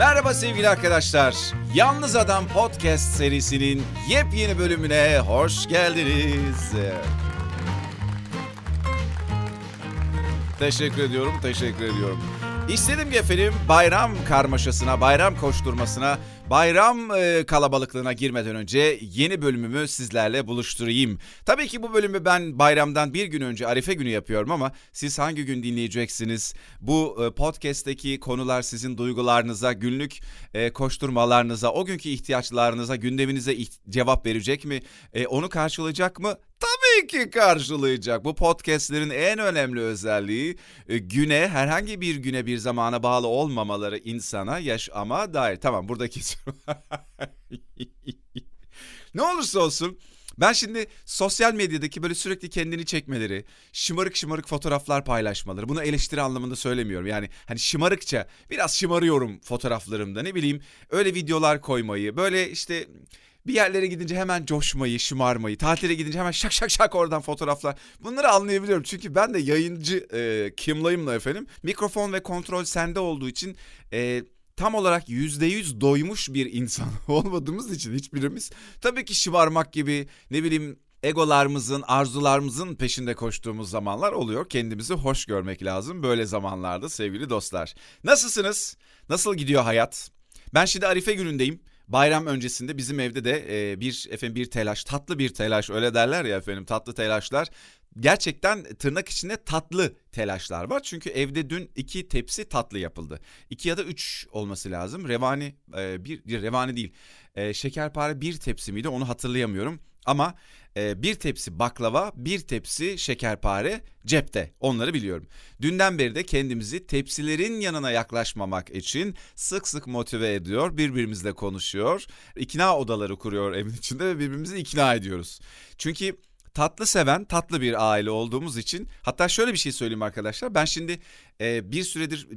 Merhaba sevgili arkadaşlar. Yalnız Adam Podcast serisinin yepyeni bölümüne hoş geldiniz. Teşekkür ediyorum, teşekkür ediyorum. İstedim ki efendim bayram karmaşasına, bayram koşturmasına, bayram e, kalabalıklığına girmeden önce yeni bölümümü sizlerle buluşturayım. Tabii ki bu bölümü ben bayramdan bir gün önce Arife günü yapıyorum ama siz hangi gün dinleyeceksiniz? Bu e, podcast'teki konular sizin duygularınıza, günlük e, koşturmalarınıza, o günkü ihtiyaçlarınıza, gündeminize cevap verecek mi? E, onu karşılayacak mı? Tabii ki karşılayacak. Bu podcastlerin en önemli özelliği e, güne herhangi bir güne bir zamana bağlı olmamaları insana yaşama dair. Tamam buradaki ne olursa olsun ben şimdi sosyal medyadaki böyle sürekli kendini çekmeleri, şımarık şımarık fotoğraflar paylaşmaları. Bunu eleştiri anlamında söylemiyorum. Yani hani şımarıkça biraz şımarıyorum fotoğraflarımda ne bileyim öyle videolar koymayı, böyle işte bir yerlere gidince hemen coşmayı, şımarmayı, tatile gidince hemen şak şak şak oradan fotoğraflar. Bunları anlayabiliyorum. Çünkü ben de yayıncı e, kimlayımla efendim. Mikrofon ve kontrol sende olduğu için e, tam olarak yüzde yüz doymuş bir insan olmadığımız için hiçbirimiz tabii ki şımarmak gibi ne bileyim egolarımızın, arzularımızın peşinde koştuğumuz zamanlar oluyor. Kendimizi hoş görmek lazım böyle zamanlarda sevgili dostlar. Nasılsınız? Nasıl gidiyor hayat? Ben şimdi Arife günündeyim. Bayram öncesinde bizim evde de e, bir efendim bir telaş, tatlı bir telaş öyle derler ya efendim tatlı telaşlar. Gerçekten tırnak içinde tatlı telaşlar var. Çünkü evde dün iki tepsi tatlı yapıldı. İki ya da üç olması lazım. Revani e, bir, revani değil. E, şekerpare bir tepsi miydi onu hatırlayamıyorum. Ama e, bir tepsi baklava, bir tepsi şekerpare cepte. Onları biliyorum. Dünden beri de kendimizi tepsilerin yanına yaklaşmamak için sık sık motive ediyor. Birbirimizle konuşuyor. ikna odaları kuruyor evin içinde ve birbirimizi ikna ediyoruz. Çünkü tatlı seven tatlı bir aile olduğumuz için hatta şöyle bir şey söyleyeyim arkadaşlar. Ben şimdi e, bir süredir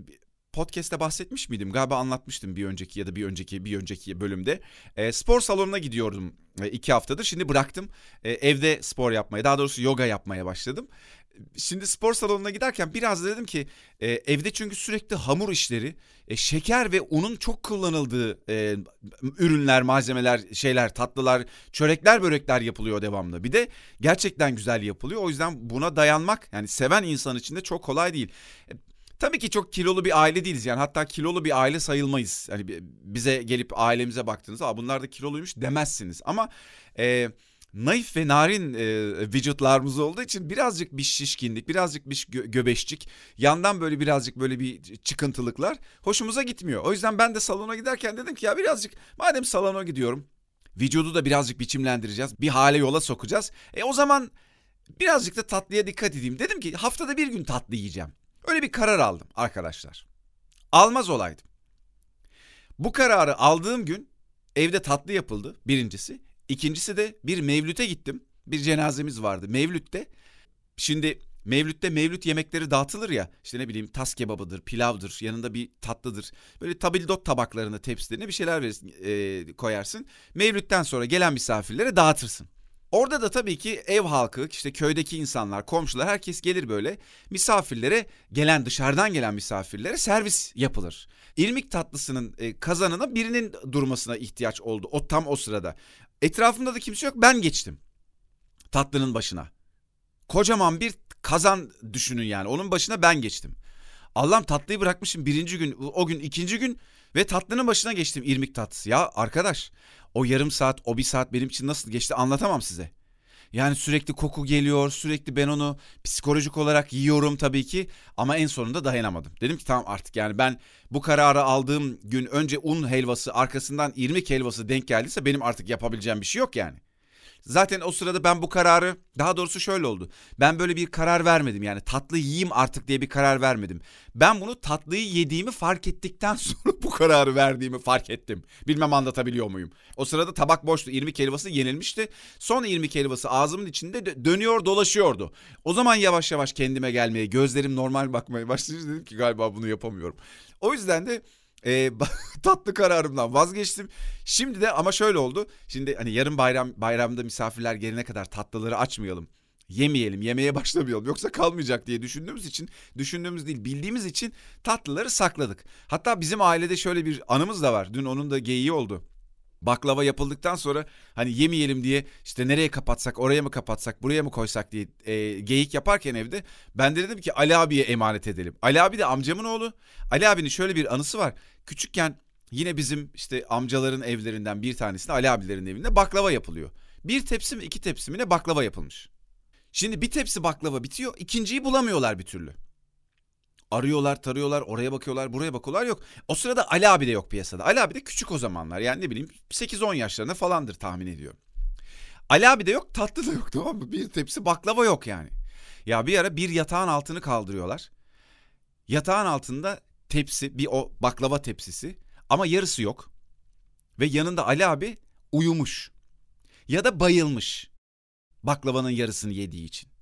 podcast'te bahsetmiş miydim? Galiba anlatmıştım bir önceki ya da bir önceki bir önceki bölümde. E, spor salonuna gidiyordum e, iki haftadır. Şimdi bıraktım. E, evde spor yapmaya, daha doğrusu yoga yapmaya başladım. Şimdi spor salonuna giderken biraz da dedim ki e, evde çünkü sürekli hamur işleri, e, şeker ve unun çok kullanıldığı e, ürünler, malzemeler, şeyler, tatlılar, çörekler, börekler yapılıyor devamlı. Bir de gerçekten güzel yapılıyor. O yüzden buna dayanmak yani seven insan için de çok kolay değil. Tabii ki çok kilolu bir aile değiliz yani hatta kilolu bir aile sayılmayız. Hani bize gelip ailemize baktığınızda bunlar da kiloluymuş demezsiniz. Ama e, naif ve narin e, vücutlarımız olduğu için birazcık bir şişkinlik, birazcık bir gö- göbeşçik, yandan böyle birazcık böyle bir çıkıntılıklar hoşumuza gitmiyor. O yüzden ben de salona giderken dedim ki ya birazcık madem salona gidiyorum vücudu da birazcık biçimlendireceğiz, bir hale yola sokacağız. E o zaman birazcık da tatlıya dikkat edeyim. Dedim ki haftada bir gün tatlı yiyeceğim. Öyle bir karar aldım arkadaşlar. Almaz olaydım. Bu kararı aldığım gün evde tatlı yapıldı birincisi. İkincisi de bir mevlüte gittim. Bir cenazemiz vardı mevlütte. Şimdi mevlütte mevlüt yemekleri dağıtılır ya. İşte ne bileyim tas kebabıdır, pilavdır, yanında bir tatlıdır. Böyle tabildot tabaklarına, tepsilerine bir şeyler verirsin, e, koyarsın. Mevlütten sonra gelen misafirlere dağıtırsın. Orada da tabii ki ev halkı, işte köydeki insanlar, komşular herkes gelir böyle misafirlere gelen dışarıdan gelen misafirlere servis yapılır. İrmik tatlısının e, kazanına birinin durmasına ihtiyaç oldu o tam o sırada. Etrafımda da kimse yok ben geçtim tatlının başına. Kocaman bir kazan düşünün yani onun başına ben geçtim. Allah'ım tatlıyı bırakmışım birinci gün o gün ikinci gün ve tatlının başına geçtim irmik tatlısı. Ya arkadaş o yarım saat o bir saat benim için nasıl geçti anlatamam size. Yani sürekli koku geliyor, sürekli ben onu psikolojik olarak yiyorum tabii ki ama en sonunda dayanamadım. Dedim ki tamam artık yani ben bu kararı aldığım gün önce un helvası arkasından irmik helvası denk geldiyse benim artık yapabileceğim bir şey yok yani. Zaten o sırada ben bu kararı daha doğrusu şöyle oldu. Ben böyle bir karar vermedim yani tatlı yiyeyim artık diye bir karar vermedim. Ben bunu tatlıyı yediğimi fark ettikten sonra bu kararı verdiğimi fark ettim. Bilmem anlatabiliyor muyum? O sırada tabak boştu. irmik helvası yenilmişti. Son irmik helvası ağzımın içinde dönüyor dolaşıyordu. O zaman yavaş yavaş kendime gelmeye, gözlerim normal bakmaya başlayınca dedim ki galiba bunu yapamıyorum. O yüzden de e, tatlı kararımdan vazgeçtim. Şimdi de ama şöyle oldu. Şimdi hani yarın bayram bayramda misafirler gelene kadar tatlıları açmayalım. yemeyelim, yemeye başlamayalım yoksa kalmayacak diye düşündüğümüz için, düşündüğümüz değil bildiğimiz için tatlıları sakladık. Hatta bizim ailede şöyle bir anımız da var. Dün onun da geyiği oldu. Baklava yapıldıktan sonra hani yemeyelim diye işte nereye kapatsak, oraya mı kapatsak, buraya mı koysak diye e, geyik yaparken evde ben de dedim ki Ali abiye emanet edelim. Ali abi de amcamın oğlu. Ali abinin şöyle bir anısı var. Küçükken yine bizim işte amcaların evlerinden bir tanesinde Ali abilerin evinde baklava yapılıyor. Bir tepsi mi iki tepsi mi ne baklava yapılmış. Şimdi bir tepsi baklava bitiyor ikinciyi bulamıyorlar bir türlü. Arıyorlar, tarıyorlar, oraya bakıyorlar, buraya bakıyorlar yok. O sırada Ali abi de yok piyasada. Ali abi de küçük o zamanlar. Yani ne bileyim 8-10 yaşlarında falandır tahmin ediyorum. Ali abi de yok, tatlı da yok tamam mı? Bir tepsi baklava yok yani. Ya bir ara bir yatağın altını kaldırıyorlar. Yatağın altında tepsi, bir o baklava tepsisi ama yarısı yok. Ve yanında Ali abi uyumuş. Ya da bayılmış. Baklavanın yarısını yediği için.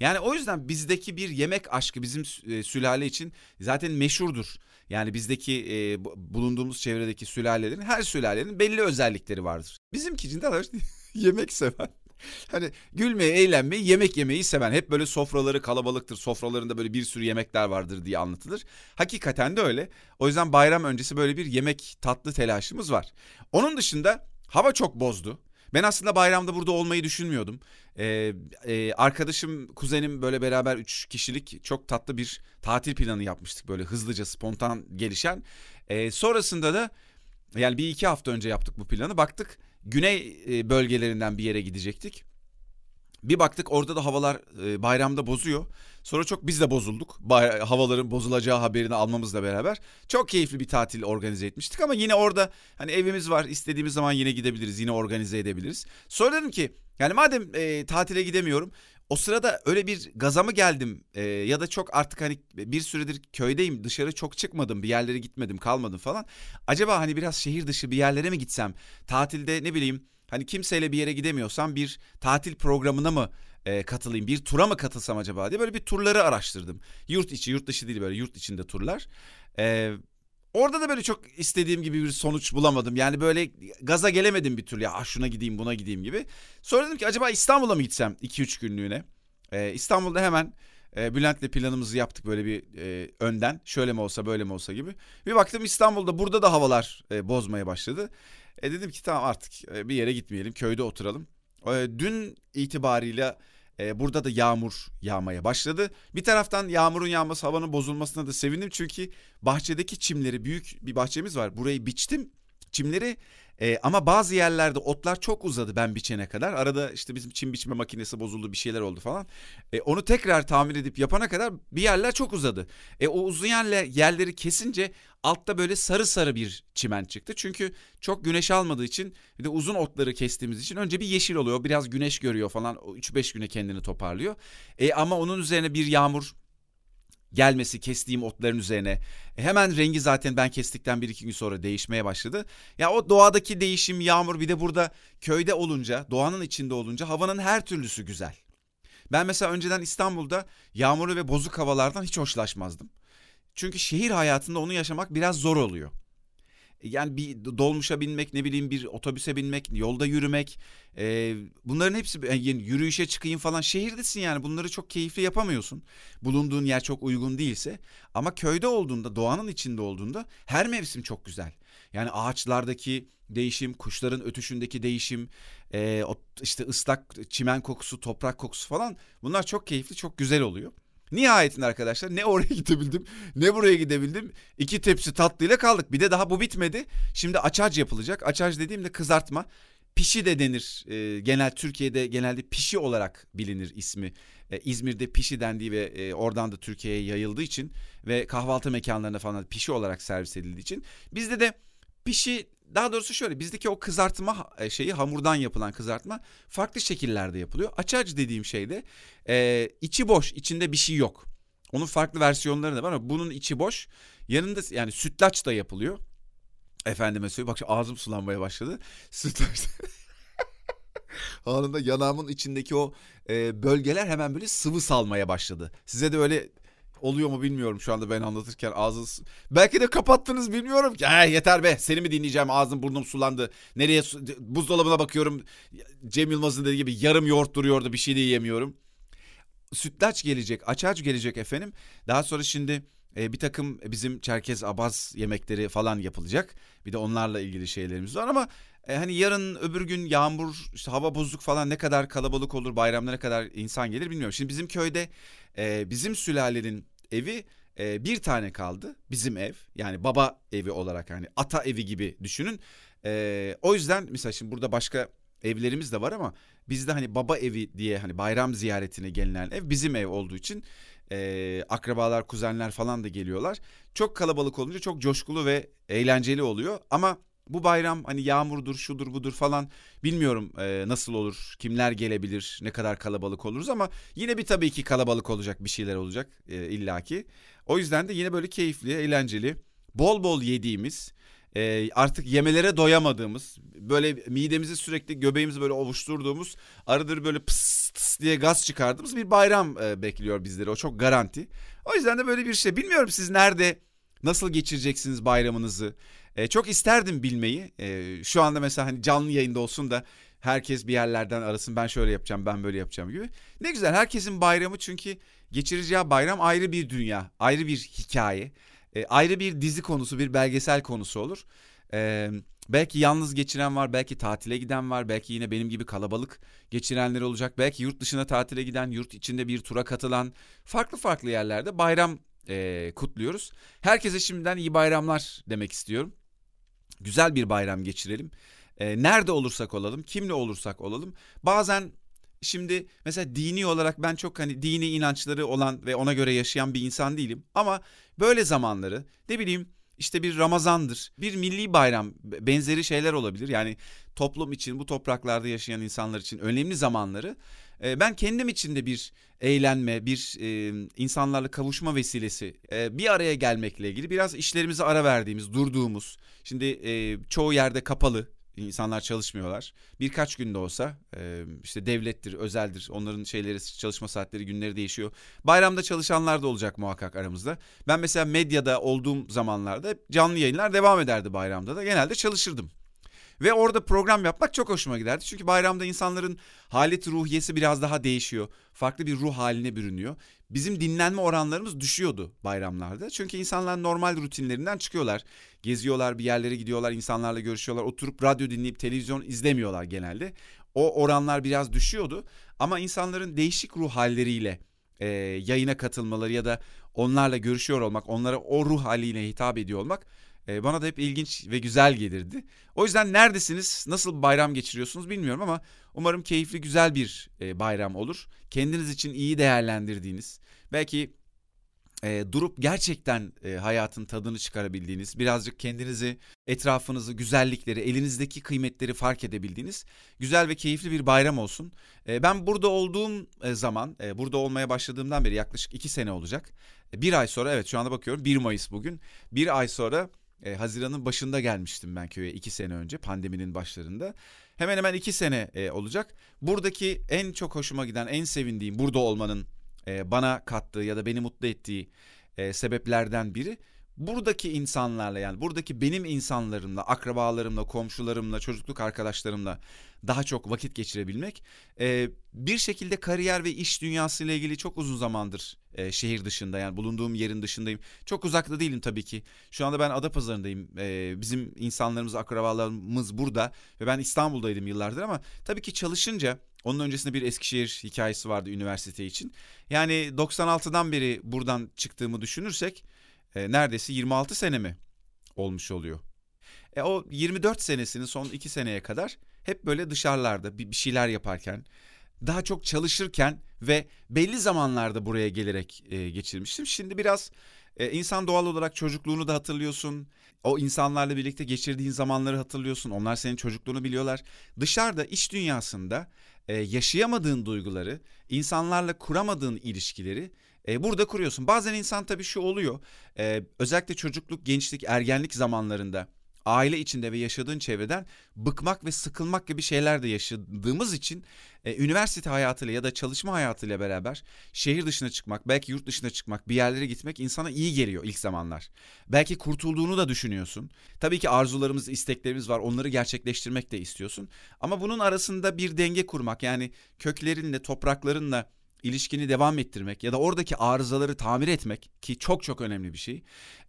Yani o yüzden bizdeki bir yemek aşkı bizim e, sülale için zaten meşhurdur. Yani bizdeki e, bulunduğumuz çevredeki sülalelerin her sülalenin belli özellikleri vardır. Bizimki için de yemek seven. Hani gülmeyi, eğlenmeyi, yemek yemeyi seven. Hep böyle sofraları kalabalıktır. Sofralarında böyle bir sürü yemekler vardır diye anlatılır. Hakikaten de öyle. O yüzden bayram öncesi böyle bir yemek tatlı telaşımız var. Onun dışında hava çok bozdu. Ben aslında bayramda burada olmayı düşünmüyordum. Ee, e, arkadaşım, kuzenim böyle beraber üç kişilik çok tatlı bir tatil planı yapmıştık. Böyle hızlıca, spontan gelişen. Ee, sonrasında da yani bir iki hafta önce yaptık bu planı. Baktık güney e, bölgelerinden bir yere gidecektik. Bir baktık orada da havalar e, bayramda bozuyor. Sonra çok biz de bozulduk. Bay, havaların bozulacağı haberini almamızla beraber. Çok keyifli bir tatil organize etmiştik ama yine orada hani evimiz var. istediğimiz zaman yine gidebiliriz. Yine organize edebiliriz. Sonra dedim ki yani madem e, tatile gidemiyorum o sırada öyle bir gaza mı geldim e, ya da çok artık hani bir süredir köydeyim dışarı çok çıkmadım bir yerlere gitmedim kalmadım falan. Acaba hani biraz şehir dışı bir yerlere mi gitsem tatilde ne bileyim Hani kimseyle bir yere gidemiyorsam bir tatil programına mı e, katılayım, bir tura mı katılsam acaba diye böyle bir turları araştırdım. Yurt içi, yurt dışı değil böyle yurt içinde turlar. E, orada da böyle çok istediğim gibi bir sonuç bulamadım. Yani böyle gaza gelemedim bir türlü ya ah şuna gideyim buna gideyim gibi. Sonra dedim ki acaba İstanbul'a mı gitsem 2-3 günlüğüne? E, İstanbul'da hemen e, Bülent'le planımızı yaptık böyle bir e, önden. Şöyle mi olsa böyle mi olsa gibi. Bir baktım İstanbul'da burada da havalar e, bozmaya başladı. E dedim ki tamam artık e, bir yere gitmeyelim köyde oturalım. E, dün itibariyle e, burada da yağmur yağmaya başladı. Bir taraftan yağmurun yağması havanın bozulmasına da sevindim. Çünkü bahçedeki çimleri büyük bir bahçemiz var. Burayı biçtim. Çimleri e, ama bazı yerlerde otlar çok uzadı ben biçene kadar. Arada işte bizim çim biçme makinesi bozuldu bir şeyler oldu falan. E, onu tekrar tamir edip yapana kadar bir yerler çok uzadı. E, o uzayan yerleri kesince altta böyle sarı sarı bir çimen çıktı. Çünkü çok güneş almadığı için bir de uzun otları kestiğimiz için önce bir yeşil oluyor. Biraz güneş görüyor falan 3-5 güne kendini toparlıyor. E, ama onun üzerine bir yağmur gelmesi kestiğim otların üzerine. E, hemen rengi zaten ben kestikten bir iki gün sonra değişmeye başladı. Ya o doğadaki değişim yağmur bir de burada köyde olunca doğanın içinde olunca havanın her türlüsü güzel. Ben mesela önceden İstanbul'da yağmurlu ve bozuk havalardan hiç hoşlaşmazdım. Çünkü şehir hayatında onu yaşamak biraz zor oluyor yani bir dolmuşa binmek ne bileyim bir otobüse binmek yolda yürümek e, bunların hepsi yani yürüyüşe çıkayım falan şehirdesin yani bunları çok keyifli yapamıyorsun. Bulunduğun yer çok uygun değilse. Ama köyde olduğunda doğanın içinde olduğunda her mevsim çok güzel. Yani ağaçlardaki değişim kuşların ötüşündeki değişim e, işte ıslak çimen kokusu toprak kokusu falan bunlar çok keyifli çok güzel oluyor. Nihayetinde arkadaşlar ne oraya gidebildim ne buraya gidebildim. İki tepsi tatlıyla kaldık. Bir de daha bu bitmedi. Şimdi açac yapılacak. Açac dediğimde kızartma. Pişi de denir. E, genel Türkiye'de genelde pişi olarak bilinir ismi. E, İzmir'de pişi dendiği ve e, oradan da Türkiye'ye yayıldığı için ve kahvaltı mekanlarına falan pişi olarak servis edildiği için bizde de pişi daha doğrusu şöyle bizdeki o kızartma e, şeyi hamurdan yapılan kızartma farklı şekillerde yapılıyor. Açac dediğim şeyde e, içi boş içinde bir şey yok. Onun farklı versiyonları da var ama bunun içi boş. Yanında yani sütlaç da yapılıyor. Efendime söyleyeyim bak şu ağzım sulanmaya başladı. Sütlaç Anında yanağımın içindeki o e, bölgeler hemen böyle sıvı salmaya başladı. Size de öyle oluyor mu bilmiyorum şu anda ben anlatırken ağzınız. Belki de kapattınız bilmiyorum ki. He, yeter be seni mi dinleyeceğim ağzım burnum sulandı. Nereye buzdolabına bakıyorum. Cem Yılmaz'ın dediği gibi yarım yoğurt duruyordu bir şey de yiyemiyorum. sütlaç gelecek, açaç gelecek efendim. Daha sonra şimdi e, bir takım bizim Çerkez Abaz yemekleri falan yapılacak. Bir de onlarla ilgili şeylerimiz var ama e, hani yarın öbür gün yağmur, işte hava bozuk falan ne kadar kalabalık olur, bayramda ne kadar insan gelir bilmiyorum. Şimdi bizim köyde e, bizim sülalenin evi e, bir tane kaldı. Bizim ev yani baba evi olarak hani ata evi gibi düşünün. E, o yüzden mesela şimdi burada başka evlerimiz de var ama bizde hani baba evi diye hani bayram ziyaretine gelinen ev bizim ev olduğu için e, akrabalar, kuzenler falan da geliyorlar. Çok kalabalık olunca çok coşkulu ve eğlenceli oluyor ama bu bayram hani yağmurdur, şudur budur falan bilmiyorum e, nasıl olur, kimler gelebilir, ne kadar kalabalık oluruz ama yine bir tabii ki kalabalık olacak bir şeyler olacak e, illaki. O yüzden de yine böyle keyifli, eğlenceli, bol bol yediğimiz, e, artık yemelere doyamadığımız, böyle midemizi sürekli göbeğimizi böyle ovuşturduğumuz, aradır böyle pıs diye gaz çıkardığımız bir bayram e, bekliyor bizleri. O çok garanti. O yüzden de böyle bir şey. Bilmiyorum siz nerede, nasıl geçireceksiniz bayramınızı? E, çok isterdim bilmeyi. E, şu anda mesela hani canlı yayında olsun da herkes bir yerlerden arasın ben şöyle yapacağım ben böyle yapacağım gibi. Ne güzel herkesin bayramı çünkü geçireceği bayram ayrı bir dünya, ayrı bir hikaye, e, ayrı bir dizi konusu, bir belgesel konusu olur. E, belki yalnız geçiren var, belki tatile giden var, belki yine benim gibi kalabalık geçirenler olacak. Belki yurt dışına tatile giden, yurt içinde bir tura katılan farklı farklı yerlerde bayram e, kutluyoruz. Herkese şimdiden iyi bayramlar demek istiyorum güzel bir bayram geçirelim. E, nerede olursak olalım, kimle olursak olalım. Bazen şimdi mesela dini olarak ben çok hani dini inançları olan ve ona göre yaşayan bir insan değilim. Ama böyle zamanları ne bileyim işte bir Ramazan'dır, bir milli bayram benzeri şeyler olabilir. Yani toplum için bu topraklarda yaşayan insanlar için önemli zamanları e, ben kendim için de bir eğlenme, bir e, insanlarla kavuşma vesilesi, e, bir araya gelmekle ilgili biraz işlerimize ara verdiğimiz, durduğumuz. Şimdi çoğu yerde kapalı, insanlar çalışmıyorlar. Birkaç günde olsa e, işte devlettir, özeldir. Onların şeyleri çalışma saatleri, günleri değişiyor. Bayramda çalışanlar da olacak muhakkak aramızda. Ben mesela medyada olduğum zamanlarda canlı yayınlar devam ederdi bayramda da. Genelde çalışırdım. Ve orada program yapmak çok hoşuma giderdi. Çünkü bayramda insanların haleti ruhiyesi biraz daha değişiyor. Farklı bir ruh haline bürünüyor. Bizim dinlenme oranlarımız düşüyordu bayramlarda. Çünkü insanlar normal rutinlerinden çıkıyorlar. Geziyorlar, bir yerlere gidiyorlar, insanlarla görüşüyorlar. Oturup radyo dinleyip televizyon izlemiyorlar genelde. O oranlar biraz düşüyordu. Ama insanların değişik ruh halleriyle e, yayına katılmaları ya da onlarla görüşüyor olmak, onlara o ruh haliyle hitap ediyor olmak e, bana da hep ilginç ve güzel gelirdi. O yüzden neredesiniz, nasıl bayram geçiriyorsunuz bilmiyorum ama umarım keyifli, güzel bir e, bayram olur. Kendiniz için iyi değerlendirdiğiniz, belki e, durup gerçekten e, hayatın tadını çıkarabildiğiniz, birazcık kendinizi, etrafınızı, güzellikleri, elinizdeki kıymetleri fark edebildiğiniz güzel ve keyifli bir bayram olsun. Ben burada olduğum zaman, burada olmaya başladığımdan beri yaklaşık iki sene olacak. Bir ay sonra, evet şu anda bakıyorum 1 Mayıs bugün. Bir ay sonra e, Haziran'ın başında gelmiştim ben köye iki sene önce pandeminin başlarında. Hemen hemen iki sene e, olacak. Buradaki en çok hoşuma giden, en sevindiğim burada olmanın e, bana kattığı ya da beni mutlu ettiği e, sebeplerden biri buradaki insanlarla yani buradaki benim insanlarımla, akrabalarımla, komşularımla, çocukluk arkadaşlarımla daha çok vakit geçirebilmek. E, bir şekilde kariyer ve iş dünyası ile ilgili çok uzun zamandır e, şehir dışında yani bulunduğum yerin dışındayım. Çok uzakta değilim tabii ki. Şu anda ben Adapazarı'ndayım. E, bizim insanlarımız, akrabalarımız burada ve ben İstanbul'daydım yıllardır ama tabii ki çalışınca onun öncesinde bir Eskişehir hikayesi vardı üniversite için. Yani 96'dan beri buradan çıktığımı düşünürsek e, neredeyse 26 sene mi olmuş oluyor. E, o 24 senesinin son 2 seneye kadar hep böyle dışarılarda bir, bir şeyler yaparken daha çok çalışırken ve belli zamanlarda buraya gelerek e, geçirmiştim. Şimdi biraz e, insan doğal olarak çocukluğunu da hatırlıyorsun. O insanlarla birlikte geçirdiğin zamanları hatırlıyorsun. Onlar senin çocukluğunu biliyorlar. Dışarıda iş dünyasında e, yaşayamadığın duyguları, insanlarla kuramadığın ilişkileri e, burada kuruyorsun. Bazen insan tabii şu oluyor. E, özellikle çocukluk, gençlik, ergenlik zamanlarında aile içinde ve yaşadığın çevreden bıkmak ve sıkılmak gibi şeyler de yaşadığımız için e, üniversite hayatıyla ya da çalışma hayatıyla beraber şehir dışına çıkmak, belki yurt dışına çıkmak, bir yerlere gitmek insana iyi geliyor ilk zamanlar. Belki kurtulduğunu da düşünüyorsun. Tabii ki arzularımız, isteklerimiz var. Onları gerçekleştirmek de istiyorsun. Ama bunun arasında bir denge kurmak yani köklerinle, topraklarınla ilişkini devam ettirmek ya da oradaki arızaları tamir etmek ki çok çok önemli bir şey.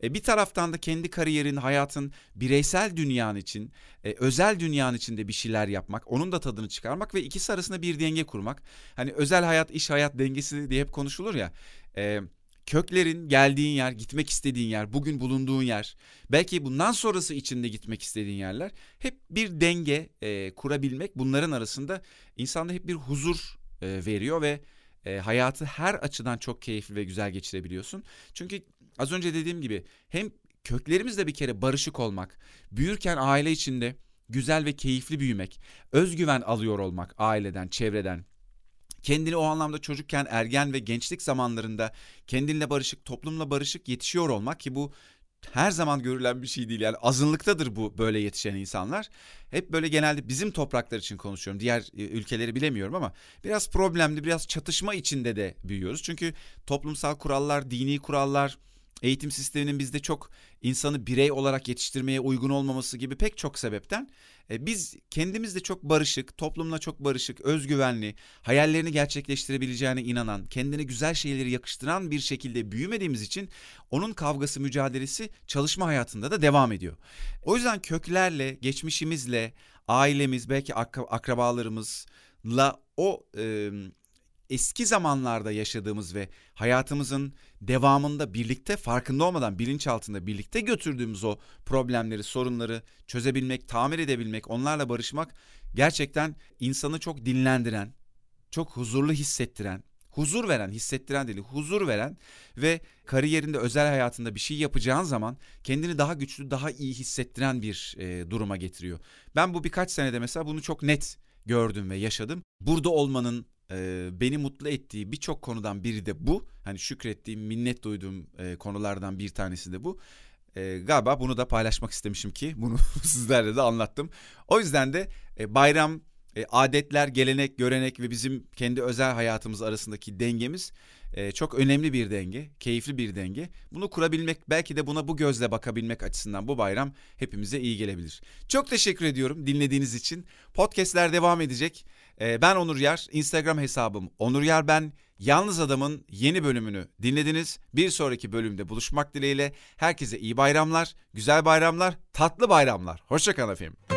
E, bir taraftan da kendi kariyerin, hayatın, bireysel dünyan için, e, özel dünyan içinde bir şeyler yapmak, onun da tadını çıkarmak ve ikisi arasında bir denge kurmak. Hani özel hayat, iş hayat dengesi diye hep konuşulur ya. E, köklerin geldiğin yer, gitmek istediğin yer, bugün bulunduğun yer, belki bundan sonrası içinde gitmek istediğin yerler hep bir denge e, kurabilmek bunların arasında insanda hep bir huzur e, veriyor ve e, hayatı her açıdan çok keyifli ve güzel geçirebiliyorsun. Çünkü az önce dediğim gibi hem köklerimizle bir kere barışık olmak, büyürken aile içinde güzel ve keyifli büyümek, özgüven alıyor olmak aileden, çevreden, kendini o anlamda çocukken ergen ve gençlik zamanlarında kendinle barışık, toplumla barışık yetişiyor olmak ki bu her zaman görülen bir şey değil. Yani azınlıktadır bu böyle yetişen insanlar. Hep böyle genelde bizim topraklar için konuşuyorum. Diğer e, ülkeleri bilemiyorum ama biraz problemli, biraz çatışma içinde de büyüyoruz. Çünkü toplumsal kurallar, dini kurallar, eğitim sisteminin bizde çok insanı birey olarak yetiştirmeye uygun olmaması gibi pek çok sebepten e, biz kendimizde çok barışık, toplumla çok barışık, özgüvenli, hayallerini gerçekleştirebileceğine inanan, kendine güzel şeyleri yakıştıran bir şekilde büyümediğimiz için onun kavgası, mücadelesi çalışma hayatında da devam ediyor. O yüzden köklerle, geçmişimizle, ailemiz, belki akrabalarımızla o e, eski zamanlarda yaşadığımız ve hayatımızın devamında birlikte farkında olmadan bilinç altında birlikte götürdüğümüz o problemleri, sorunları çözebilmek, tamir edebilmek, onlarla barışmak gerçekten insanı çok dinlendiren, çok huzurlu hissettiren, huzur veren, hissettiren değil, huzur veren ve kariyerinde, özel hayatında bir şey yapacağın zaman kendini daha güçlü, daha iyi hissettiren bir e, duruma getiriyor. Ben bu birkaç senede mesela bunu çok net gördüm ve yaşadım. Burada olmanın e, beni mutlu ettiği birçok konudan biri de bu. Hani şükrettiğim, minnet duyduğum e, konulardan bir tanesi de bu. E, galiba bunu da paylaşmak istemişim ki bunu sizlerle de anlattım. O yüzden de e, bayram, e, adetler, gelenek, görenek ve bizim kendi özel hayatımız arasındaki dengemiz e, çok önemli bir denge, keyifli bir denge. Bunu kurabilmek, belki de buna bu gözle bakabilmek açısından bu bayram hepimize iyi gelebilir. Çok teşekkür ediyorum dinlediğiniz için. Podcast'ler devam edecek. E, ben Onur Yer, Instagram hesabım Onur Yer ben. Yalnız Adam'ın yeni bölümünü dinlediniz. Bir sonraki bölümde buluşmak dileğiyle herkese iyi bayramlar, güzel bayramlar, tatlı bayramlar. Hoşçakalın efendim.